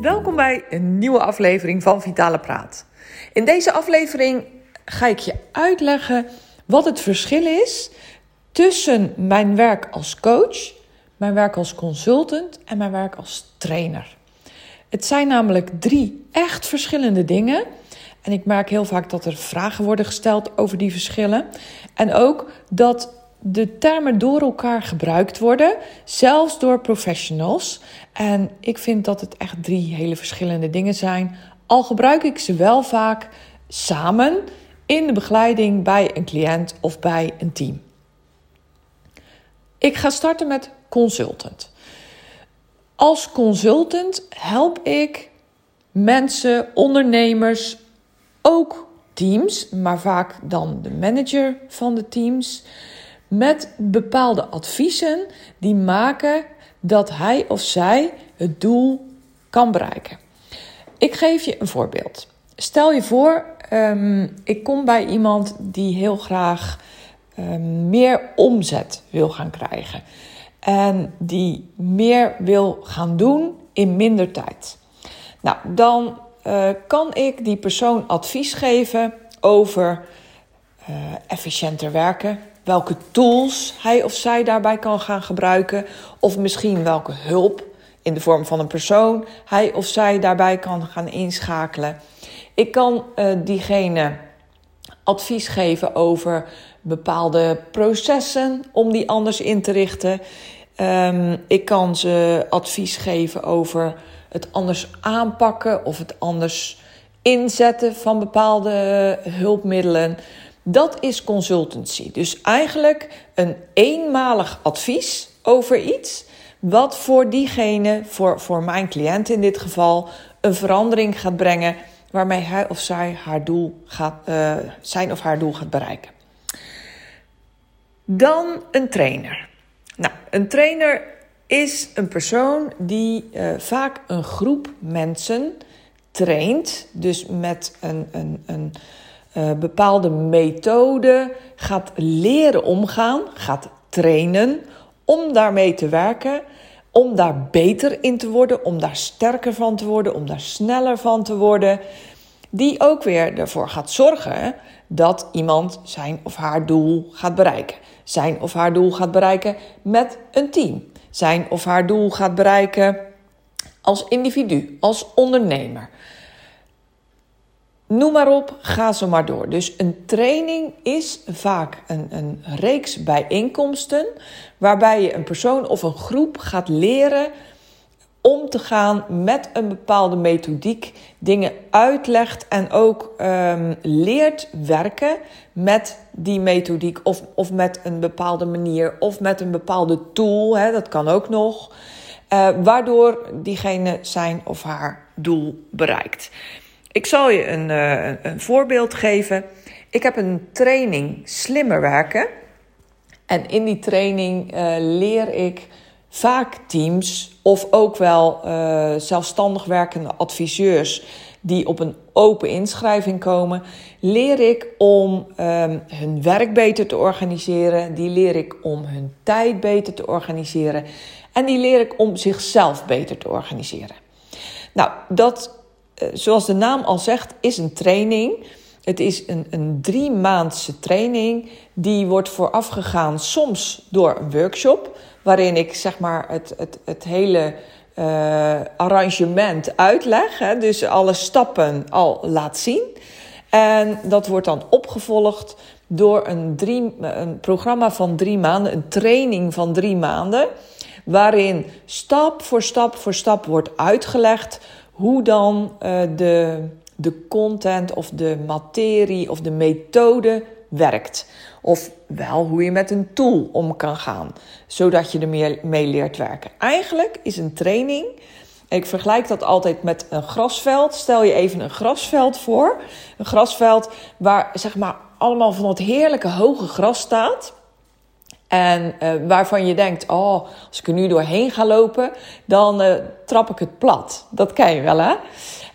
Welkom bij een nieuwe aflevering van Vitale Praat. In deze aflevering ga ik je uitleggen wat het verschil is tussen mijn werk als coach, mijn werk als consultant en mijn werk als trainer. Het zijn namelijk drie echt verschillende dingen. En ik merk heel vaak dat er vragen worden gesteld over die verschillen. En ook dat de termen door elkaar gebruikt worden, zelfs door professionals. En ik vind dat het echt drie hele verschillende dingen zijn. Al gebruik ik ze wel vaak samen in de begeleiding bij een cliënt of bij een team. Ik ga starten met consultant. Als consultant help ik mensen, ondernemers, ook teams, maar vaak dan de manager van de teams met bepaalde adviezen die maken dat hij of zij het doel kan bereiken. Ik geef je een voorbeeld. Stel je voor, um, ik kom bij iemand die heel graag um, meer omzet wil gaan krijgen. En die meer wil gaan doen in minder tijd. Nou, dan uh, kan ik die persoon advies geven over uh, efficiënter werken, welke tools hij of zij daarbij kan gaan gebruiken, of misschien welke hulp in de vorm van een persoon hij of zij daarbij kan gaan inschakelen. Ik kan uh, diegene advies geven over bepaalde processen om die anders in te richten. Um, ik kan ze advies geven over het anders aanpakken of het anders inzetten van bepaalde hulpmiddelen. Dat is consultancy. Dus eigenlijk een eenmalig advies over iets. Wat voor diegene, voor, voor mijn cliënt in dit geval, een verandering gaat brengen. Waarmee hij of zij haar doel gaat, uh, zijn of haar doel gaat bereiken. Dan een trainer. Nou, een trainer is een persoon die uh, vaak een groep mensen traint. Dus met een, een, een uh, bepaalde methode gaat leren omgaan, gaat trainen om daarmee te werken, om daar beter in te worden, om daar sterker van te worden, om daar sneller van te worden. Die ook weer ervoor gaat zorgen dat iemand zijn of haar doel gaat bereiken. Zijn of haar doel gaat bereiken met een team. Zijn of haar doel gaat bereiken als individu, als ondernemer. Noem maar op, ga zo maar door. Dus een training is vaak een, een reeks bijeenkomsten waarbij je een persoon of een groep gaat leren om te gaan met een bepaalde methodiek, dingen uitlegt en ook um, leert werken met die methodiek of, of met een bepaalde manier of met een bepaalde tool, hè, dat kan ook nog, uh, waardoor diegene zijn of haar doel bereikt. Ik zal je een, uh, een voorbeeld geven. Ik heb een training slimmer werken. En in die training uh, leer ik vaak teams of ook wel uh, zelfstandig werkende adviseurs die op een open inschrijving komen, leer ik om um, hun werk beter te organiseren. Die leer ik om hun tijd beter te organiseren. En die leer ik om zichzelf beter te organiseren. Nou, dat eh, zoals de naam al zegt, is een training. Het is een, een drie maandse training. Die wordt voorafgegaan soms door een workshop. Waarin ik zeg maar het, het, het hele uh, arrangement uitleg. Hè, dus alle stappen al laat zien. En dat wordt dan opgevolgd door een, drie, een programma van drie maanden. Een training van drie maanden. Waarin stap voor stap voor stap wordt uitgelegd hoe dan uh, de, de content of de materie of de methode werkt. Of wel hoe je met een tool om kan gaan, zodat je er meer mee leert werken. Eigenlijk is een training Ik vergelijk dat altijd met een grasveld. Stel je even een grasveld voor. Een grasveld waar zeg maar allemaal van dat heerlijke hoge gras staat. En uh, waarvan je denkt, oh, als ik er nu doorheen ga lopen, dan uh, trap ik het plat. Dat ken je wel, hè?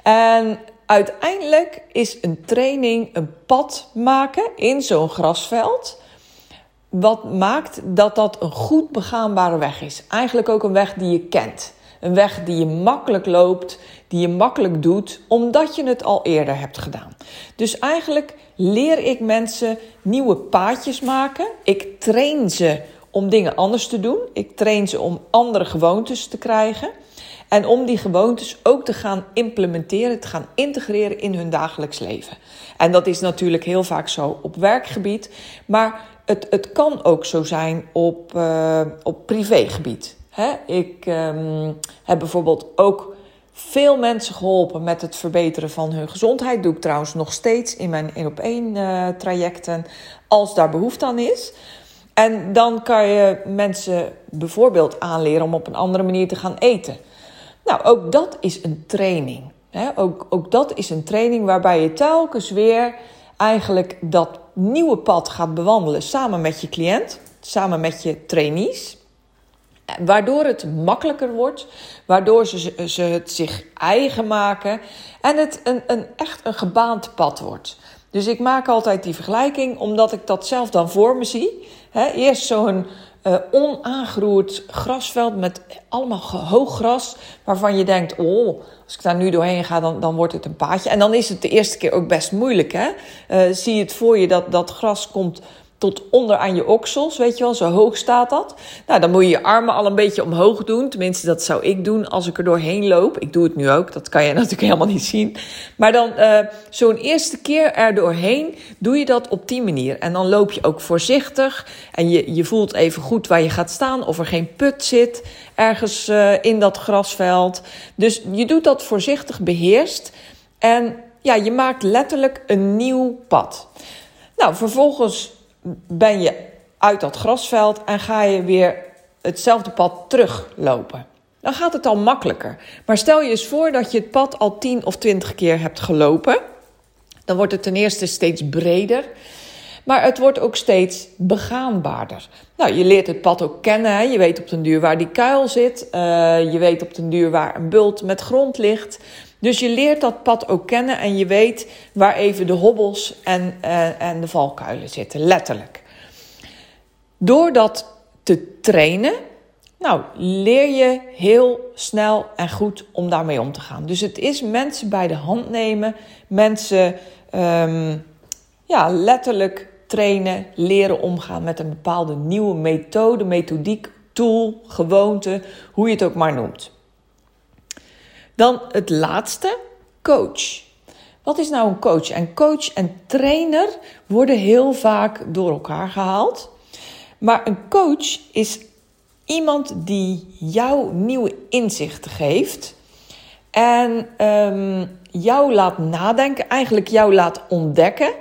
En uiteindelijk is een training een pad maken in zo'n grasveld. Wat maakt dat dat een goed begaanbare weg is. Eigenlijk ook een weg die je kent. Een weg die je makkelijk loopt, die je makkelijk doet, omdat je het al eerder hebt gedaan. Dus eigenlijk leer ik mensen nieuwe paadjes maken. Ik train ze om dingen anders te doen. Ik train ze om andere gewoontes te krijgen. En om die gewoontes ook te gaan implementeren, te gaan integreren in hun dagelijks leven. En dat is natuurlijk heel vaak zo op werkgebied. Maar het, het kan ook zo zijn op, uh, op privégebied. Ik um, heb bijvoorbeeld ook veel mensen geholpen met het verbeteren van hun gezondheid. Doe ik trouwens nog steeds in mijn 1 op 1 uh, trajecten als daar behoefte aan is. En dan kan je mensen bijvoorbeeld aanleren om op een andere manier te gaan eten. Nou, ook dat is een training. Ook, ook dat is een training waarbij je telkens weer eigenlijk dat nieuwe pad gaat bewandelen samen met je cliënt, samen met je trainees. Waardoor het makkelijker wordt, waardoor ze, ze het zich eigen maken en het een, een, echt een gebaand pad wordt. Dus ik maak altijd die vergelijking, omdat ik dat zelf dan voor me zie. eerst zo'n uh, onaangeroerd grasveld met allemaal hoog gras, waarvan je denkt: oh, als ik daar nu doorheen ga, dan, dan wordt het een paadje. En dan is het de eerste keer ook best moeilijk. Hè? Uh, zie je het voor je dat dat gras komt tot onder aan je oksels, weet je wel, zo hoog staat dat. Nou, dan moet je je armen al een beetje omhoog doen. Tenminste, dat zou ik doen als ik er doorheen loop. Ik doe het nu ook, dat kan je natuurlijk helemaal niet zien. Maar dan uh, zo'n eerste keer er doorheen doe je dat op die manier. En dan loop je ook voorzichtig en je, je voelt even goed waar je gaat staan, of er geen put zit ergens uh, in dat grasveld. Dus je doet dat voorzichtig beheerst en ja, je maakt letterlijk een nieuw pad. Nou, vervolgens ben je uit dat grasveld en ga je weer hetzelfde pad teruglopen. Dan gaat het al makkelijker. Maar stel je eens voor dat je het pad al 10 of 20 keer hebt gelopen. Dan wordt het ten eerste steeds breder. Maar het wordt ook steeds begaanbaarder. Nou, je leert het pad ook kennen. Hè? Je weet op den duur waar die kuil zit. Uh, je weet op den duur waar een bult met grond ligt. Dus je leert dat pad ook kennen en je weet waar even de hobbels en, uh, en de valkuilen zitten, letterlijk. Door dat te trainen, nou, leer je heel snel en goed om daarmee om te gaan. Dus het is mensen bij de hand nemen, mensen um, ja, letterlijk trainen, leren omgaan met een bepaalde nieuwe methode, methodiek, tool, gewoonte, hoe je het ook maar noemt. Dan het laatste, coach. Wat is nou een coach? En coach en trainer worden heel vaak door elkaar gehaald. Maar een coach is iemand die jou nieuwe inzichten geeft en um, jou laat nadenken, eigenlijk jou laat ontdekken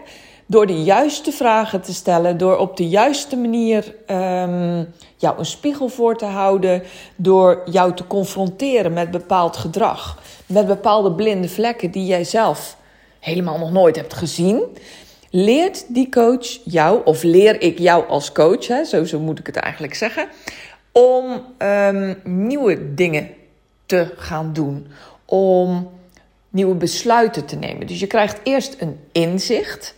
door de juiste vragen te stellen, door op de juiste manier um, jou een spiegel voor te houden, door jou te confronteren met bepaald gedrag, met bepaalde blinde vlekken die jij zelf helemaal nog nooit hebt gezien. Leert die coach jou, of leer ik jou als coach, hè, zo, moet ik het eigenlijk zeggen, om um, nieuwe dingen te gaan doen, om nieuwe besluiten te nemen. Dus je krijgt eerst een inzicht.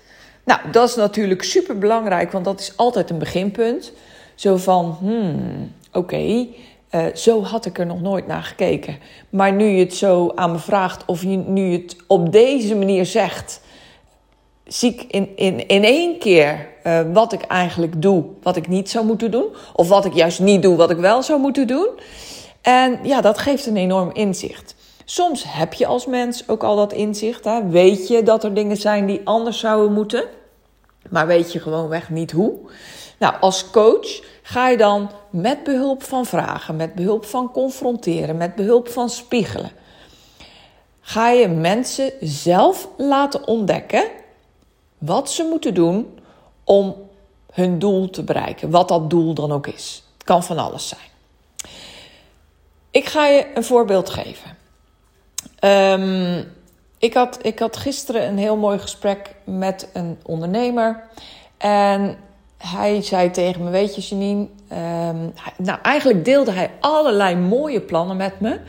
Nou, dat is natuurlijk super belangrijk, want dat is altijd een beginpunt. Zo van, hmm, oké, uh, zo had ik er nog nooit naar gekeken. Maar nu je het zo aan me vraagt, of je, nu het op deze manier zegt, zie ik in, in, in één keer uh, wat ik eigenlijk doe, wat ik niet zou moeten doen. Of wat ik juist niet doe, wat ik wel zou moeten doen. En ja, dat geeft een enorm inzicht. Soms heb je als mens ook al dat inzicht. Hè? Weet je dat er dingen zijn die anders zouden moeten, maar weet je gewoonweg niet hoe. Nou, als coach ga je dan met behulp van vragen, met behulp van confronteren, met behulp van spiegelen, ga je mensen zelf laten ontdekken wat ze moeten doen om hun doel te bereiken, wat dat doel dan ook is. Het kan van alles zijn. Ik ga je een voorbeeld geven. Ehm, ik, had, ik had gisteren een heel mooi gesprek met een ondernemer. En hij zei tegen me: Weet je, Janine. Ehm, nou, eigenlijk deelde hij allerlei mooie plannen met me.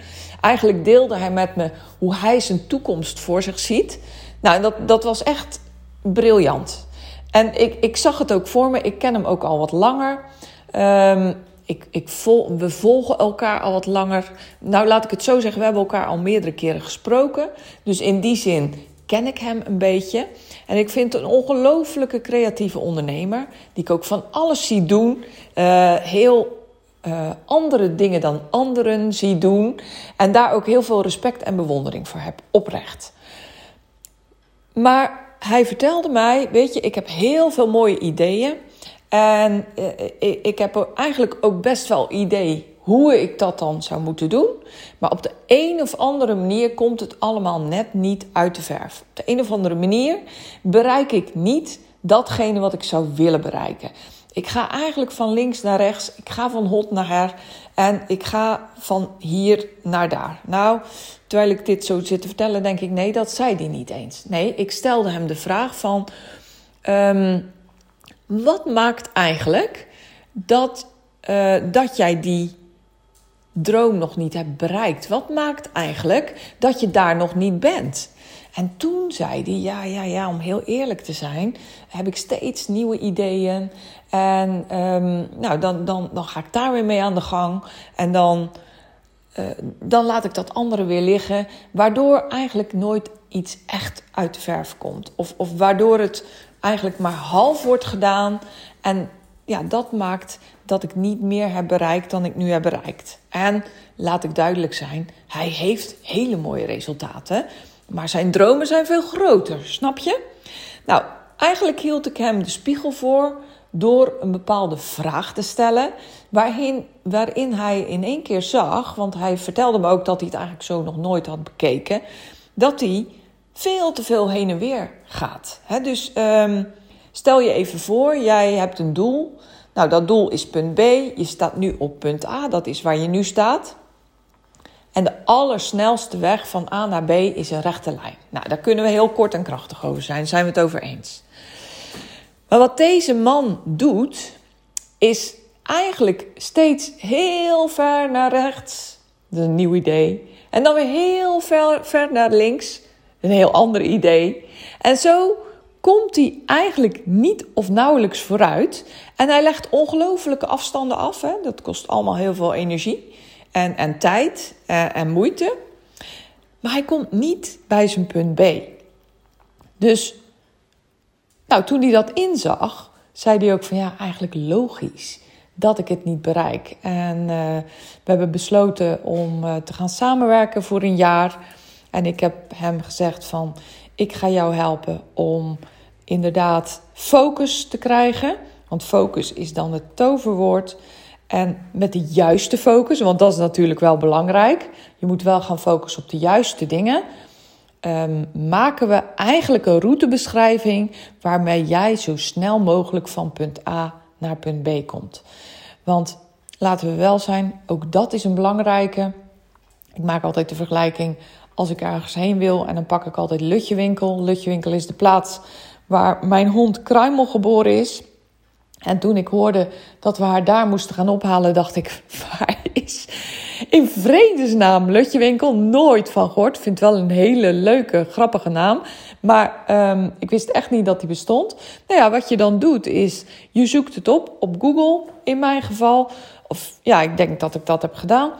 Eigenlijk deelde hij met me hoe hij zijn toekomst voor zich ziet. Nou, dat, dat was echt briljant. En ik, ik zag het ook voor me. Ik ken hem ook al wat langer. Um, ik, ik we volgen elkaar al wat langer. Nou, laat ik het zo zeggen, we hebben elkaar al meerdere keren gesproken. Dus in die zin ken ik hem een beetje. En ik vind een ongelofelijke creatieve ondernemer. Die ik ook van alles zie doen. Uh, heel uh, andere dingen dan anderen zie doen. En daar ook heel veel respect en bewondering voor heb. Oprecht. Maar hij vertelde mij: Weet je, ik heb heel veel mooie ideeën. En uh, ik heb eigenlijk ook best wel idee hoe ik dat dan zou moeten doen. Maar op de een of andere manier komt het allemaal net niet uit de verf. Op de een of andere manier bereik ik niet datgene wat ik zou willen bereiken. Ik ga eigenlijk van links naar rechts. Ik ga van hot naar her. En ik ga van hier naar daar. Nou, terwijl ik dit zo zit te vertellen, denk ik: nee, dat zei hij niet eens. Nee, ik stelde hem de vraag van. Um, wat maakt eigenlijk dat, uh, dat jij die droom nog niet hebt bereikt? Wat maakt eigenlijk dat je daar nog niet bent? En toen zei hij: Ja, ja, ja, om heel eerlijk te zijn, heb ik steeds nieuwe ideeën. En um, nou, dan, dan, dan ga ik daar weer mee aan de gang. En dan, uh, dan laat ik dat andere weer liggen. Waardoor eigenlijk nooit iets echt uit de verf komt. Of, of waardoor het eigenlijk maar half wordt gedaan. En ja, dat maakt dat ik niet meer heb bereikt dan ik nu heb bereikt. En laat ik duidelijk zijn, hij heeft hele mooie resultaten. Maar zijn dromen zijn veel groter, snap je? Nou, eigenlijk hield ik hem de spiegel voor door een bepaalde vraag te stellen. Waarin, waarin hij in één keer zag, want hij vertelde me ook dat hij het eigenlijk zo nog nooit had bekeken. Dat hij veel te veel heen en weer gaat. dus um, stel je even voor, jij hebt een doel. Nou, dat doel is punt B. Je staat nu op punt A, dat is waar je nu staat. En de allersnelste weg van A naar B is een rechte lijn. Nou, daar kunnen we heel kort en krachtig over zijn, daar zijn we het over eens. Maar wat deze man doet, is eigenlijk steeds heel ver naar rechts. Dat is een nieuw idee. En dan weer heel ver, ver naar links een heel ander idee. En zo komt hij eigenlijk niet of nauwelijks vooruit. En hij legt ongelofelijke afstanden af. Hè? Dat kost allemaal heel veel energie en, en tijd en, eh, en moeite. Maar hij komt niet bij zijn punt B. Dus nou, toen hij dat inzag, zei hij ook van ja, eigenlijk logisch dat ik het niet bereik. En uh, we hebben besloten om uh, te gaan samenwerken voor een jaar. En ik heb hem gezegd van, ik ga jou helpen om inderdaad focus te krijgen. Want focus is dan het toverwoord. En met de juiste focus, want dat is natuurlijk wel belangrijk. Je moet wel gaan focussen op de juiste dingen. Um, maken we eigenlijk een routebeschrijving waarmee jij zo snel mogelijk van punt A naar punt B komt. Want laten we wel zijn, ook dat is een belangrijke. Ik maak altijd de vergelijking als ik ergens heen wil. En dan pak ik altijd Lutjewinkel. Lutjewinkel is de plaats waar mijn hond Kruimel geboren is. En toen ik hoorde dat we haar daar moesten gaan ophalen, dacht ik: waar is in vredesnaam Lutjewinkel? Nooit van gehoord. Ik vind het wel een hele leuke, grappige naam. Maar um, ik wist echt niet dat die bestond. Nou ja, wat je dan doet is: je zoekt het op op Google, in mijn geval. Of ja, ik denk dat ik dat heb gedaan.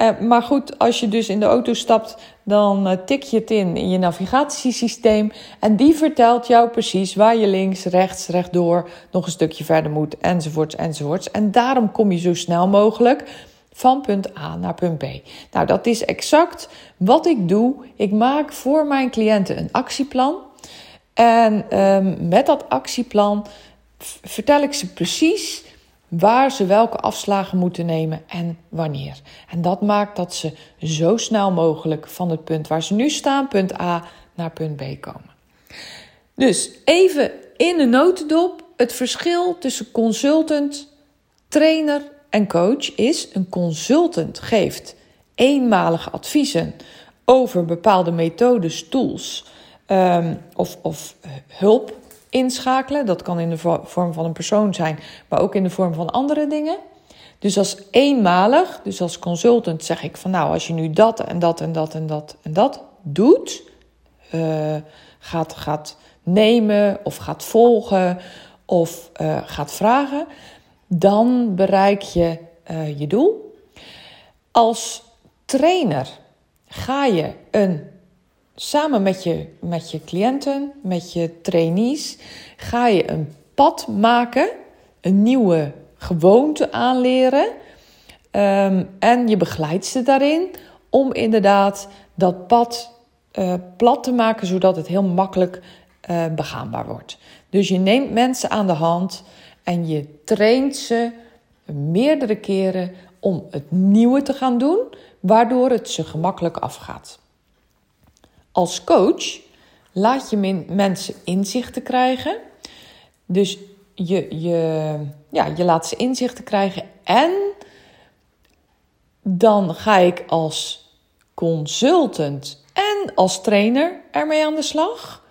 Uh, maar goed, als je dus in de auto stapt, dan uh, tik je het in in je navigatiesysteem. En die vertelt jou precies waar je links, rechts, rechtdoor nog een stukje verder moet, enzovoorts, enzovoorts. En daarom kom je zo snel mogelijk van punt A naar punt B. Nou, dat is exact wat ik doe. Ik maak voor mijn cliënten een actieplan. En um, met dat actieplan vertel ik ze precies waar ze welke afslagen moeten nemen en wanneer. En dat maakt dat ze zo snel mogelijk van het punt waar ze nu staan, punt A, naar punt B komen. Dus even in de notendop: het verschil tussen consultant, trainer en coach is: een consultant geeft eenmalige adviezen over bepaalde methodes, tools ehm, of, of hulp inschakelen. Dat kan in de vorm van een persoon zijn, maar ook in de vorm van andere dingen. Dus als eenmalig, dus als consultant zeg ik van nou, als je nu dat en dat en dat en dat en dat doet, uh, gaat, gaat nemen of gaat volgen of uh, gaat vragen, dan bereik je uh, je doel. Als trainer ga je een, samen met je, met je cliënten, met je trainees, ga je een pad maken, een nieuwe gewoonte aanleren. Um, en je begeleidt ze daarin om inderdaad dat pad uh, plat te maken, zodat het heel makkelijk uh, begaanbaar wordt. Dus je neemt mensen aan de hand en je traint ze meerdere keren om het nieuwe te gaan doen, waardoor het ze gemakkelijk afgaat. Als coach laat je mensen inzichten krijgen. Dus je, je, ja, je laat ze inzichten krijgen en dan ga ik als consultant en als trainer ermee aan de slag.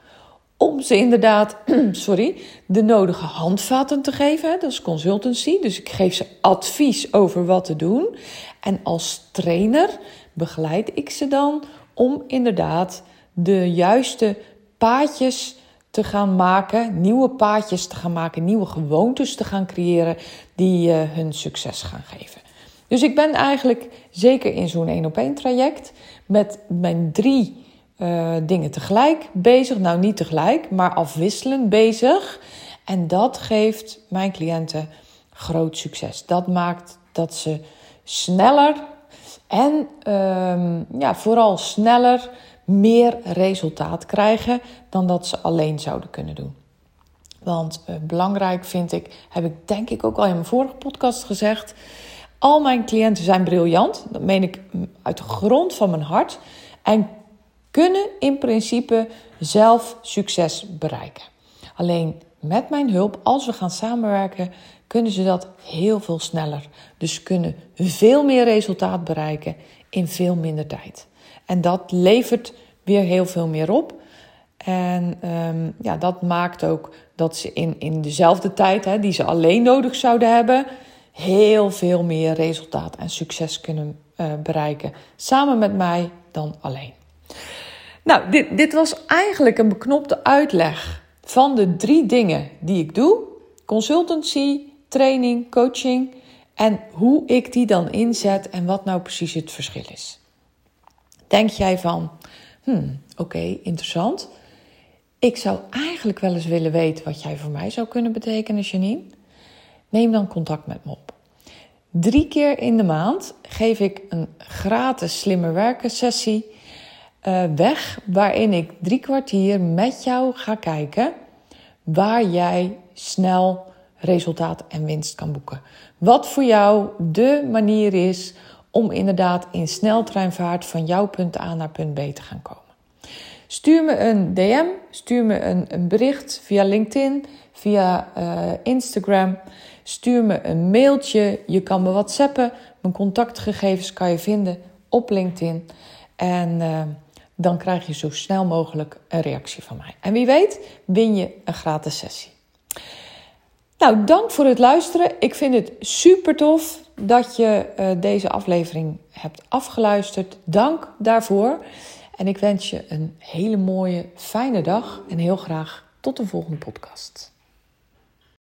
Om ze inderdaad, sorry, de nodige handvaten te geven. Dat is consultancy. Dus ik geef ze advies over wat te doen. En als trainer begeleid ik ze dan om inderdaad de juiste paadjes te gaan maken, nieuwe paadjes te gaan maken, nieuwe gewoontes te gaan creëren die uh, hun succes gaan geven. Dus ik ben eigenlijk zeker in zo'n één op één traject met mijn drie uh, dingen tegelijk bezig. Nou, niet tegelijk, maar afwisselend bezig. En dat geeft mijn cliënten groot succes. Dat maakt dat ze sneller en um, ja, vooral sneller meer resultaat krijgen dan dat ze alleen zouden kunnen doen. Want uh, belangrijk vind ik, heb ik denk ik ook al in mijn vorige podcast gezegd. Al mijn cliënten zijn briljant. Dat meen ik uit de grond van mijn hart. En kunnen in principe zelf succes bereiken. Alleen met mijn hulp, als we gaan samenwerken, kunnen ze dat heel veel sneller. Dus kunnen veel meer resultaat bereiken in veel minder tijd. En dat levert weer heel veel meer op. En um, ja, dat maakt ook dat ze in, in dezelfde tijd hè, die ze alleen nodig zouden hebben, heel veel meer resultaat en succes kunnen uh, bereiken. Samen met mij dan alleen. Nou, dit, dit was eigenlijk een beknopte uitleg van de drie dingen die ik doe: consultancy, training, coaching. En hoe ik die dan inzet en wat nou precies het verschil is. Denk jij van, hmm, oké, interessant. Ik zou eigenlijk wel eens willen weten wat jij voor mij zou kunnen betekenen, Janine. Neem dan contact met me op. Drie keer in de maand geef ik een gratis slimmer werken sessie uh, weg, waarin ik drie kwartier met jou ga kijken waar jij snel resultaat en winst kan boeken. Wat voor jou de manier is om inderdaad in sneltreinvaart van jouw punt A naar punt B te gaan komen. Stuur me een DM, stuur me een, bericht via LinkedIn, via uh, Instagram. Stuur me een mailtje. Je kan me WhatsAppen. Mijn contactgegevens kan je vinden op LinkedIn. En uh, dan krijg je zo snel mogelijk een reactie van mij. En wie weet, win je een gratis sessie. Nou, dank voor het luisteren. Ik vind het super tof dat je uh, deze aflevering hebt afgeluisterd. Dank daarvoor. En ik wens je een hele mooie, fijne dag en heel graag tot de volgende podcast.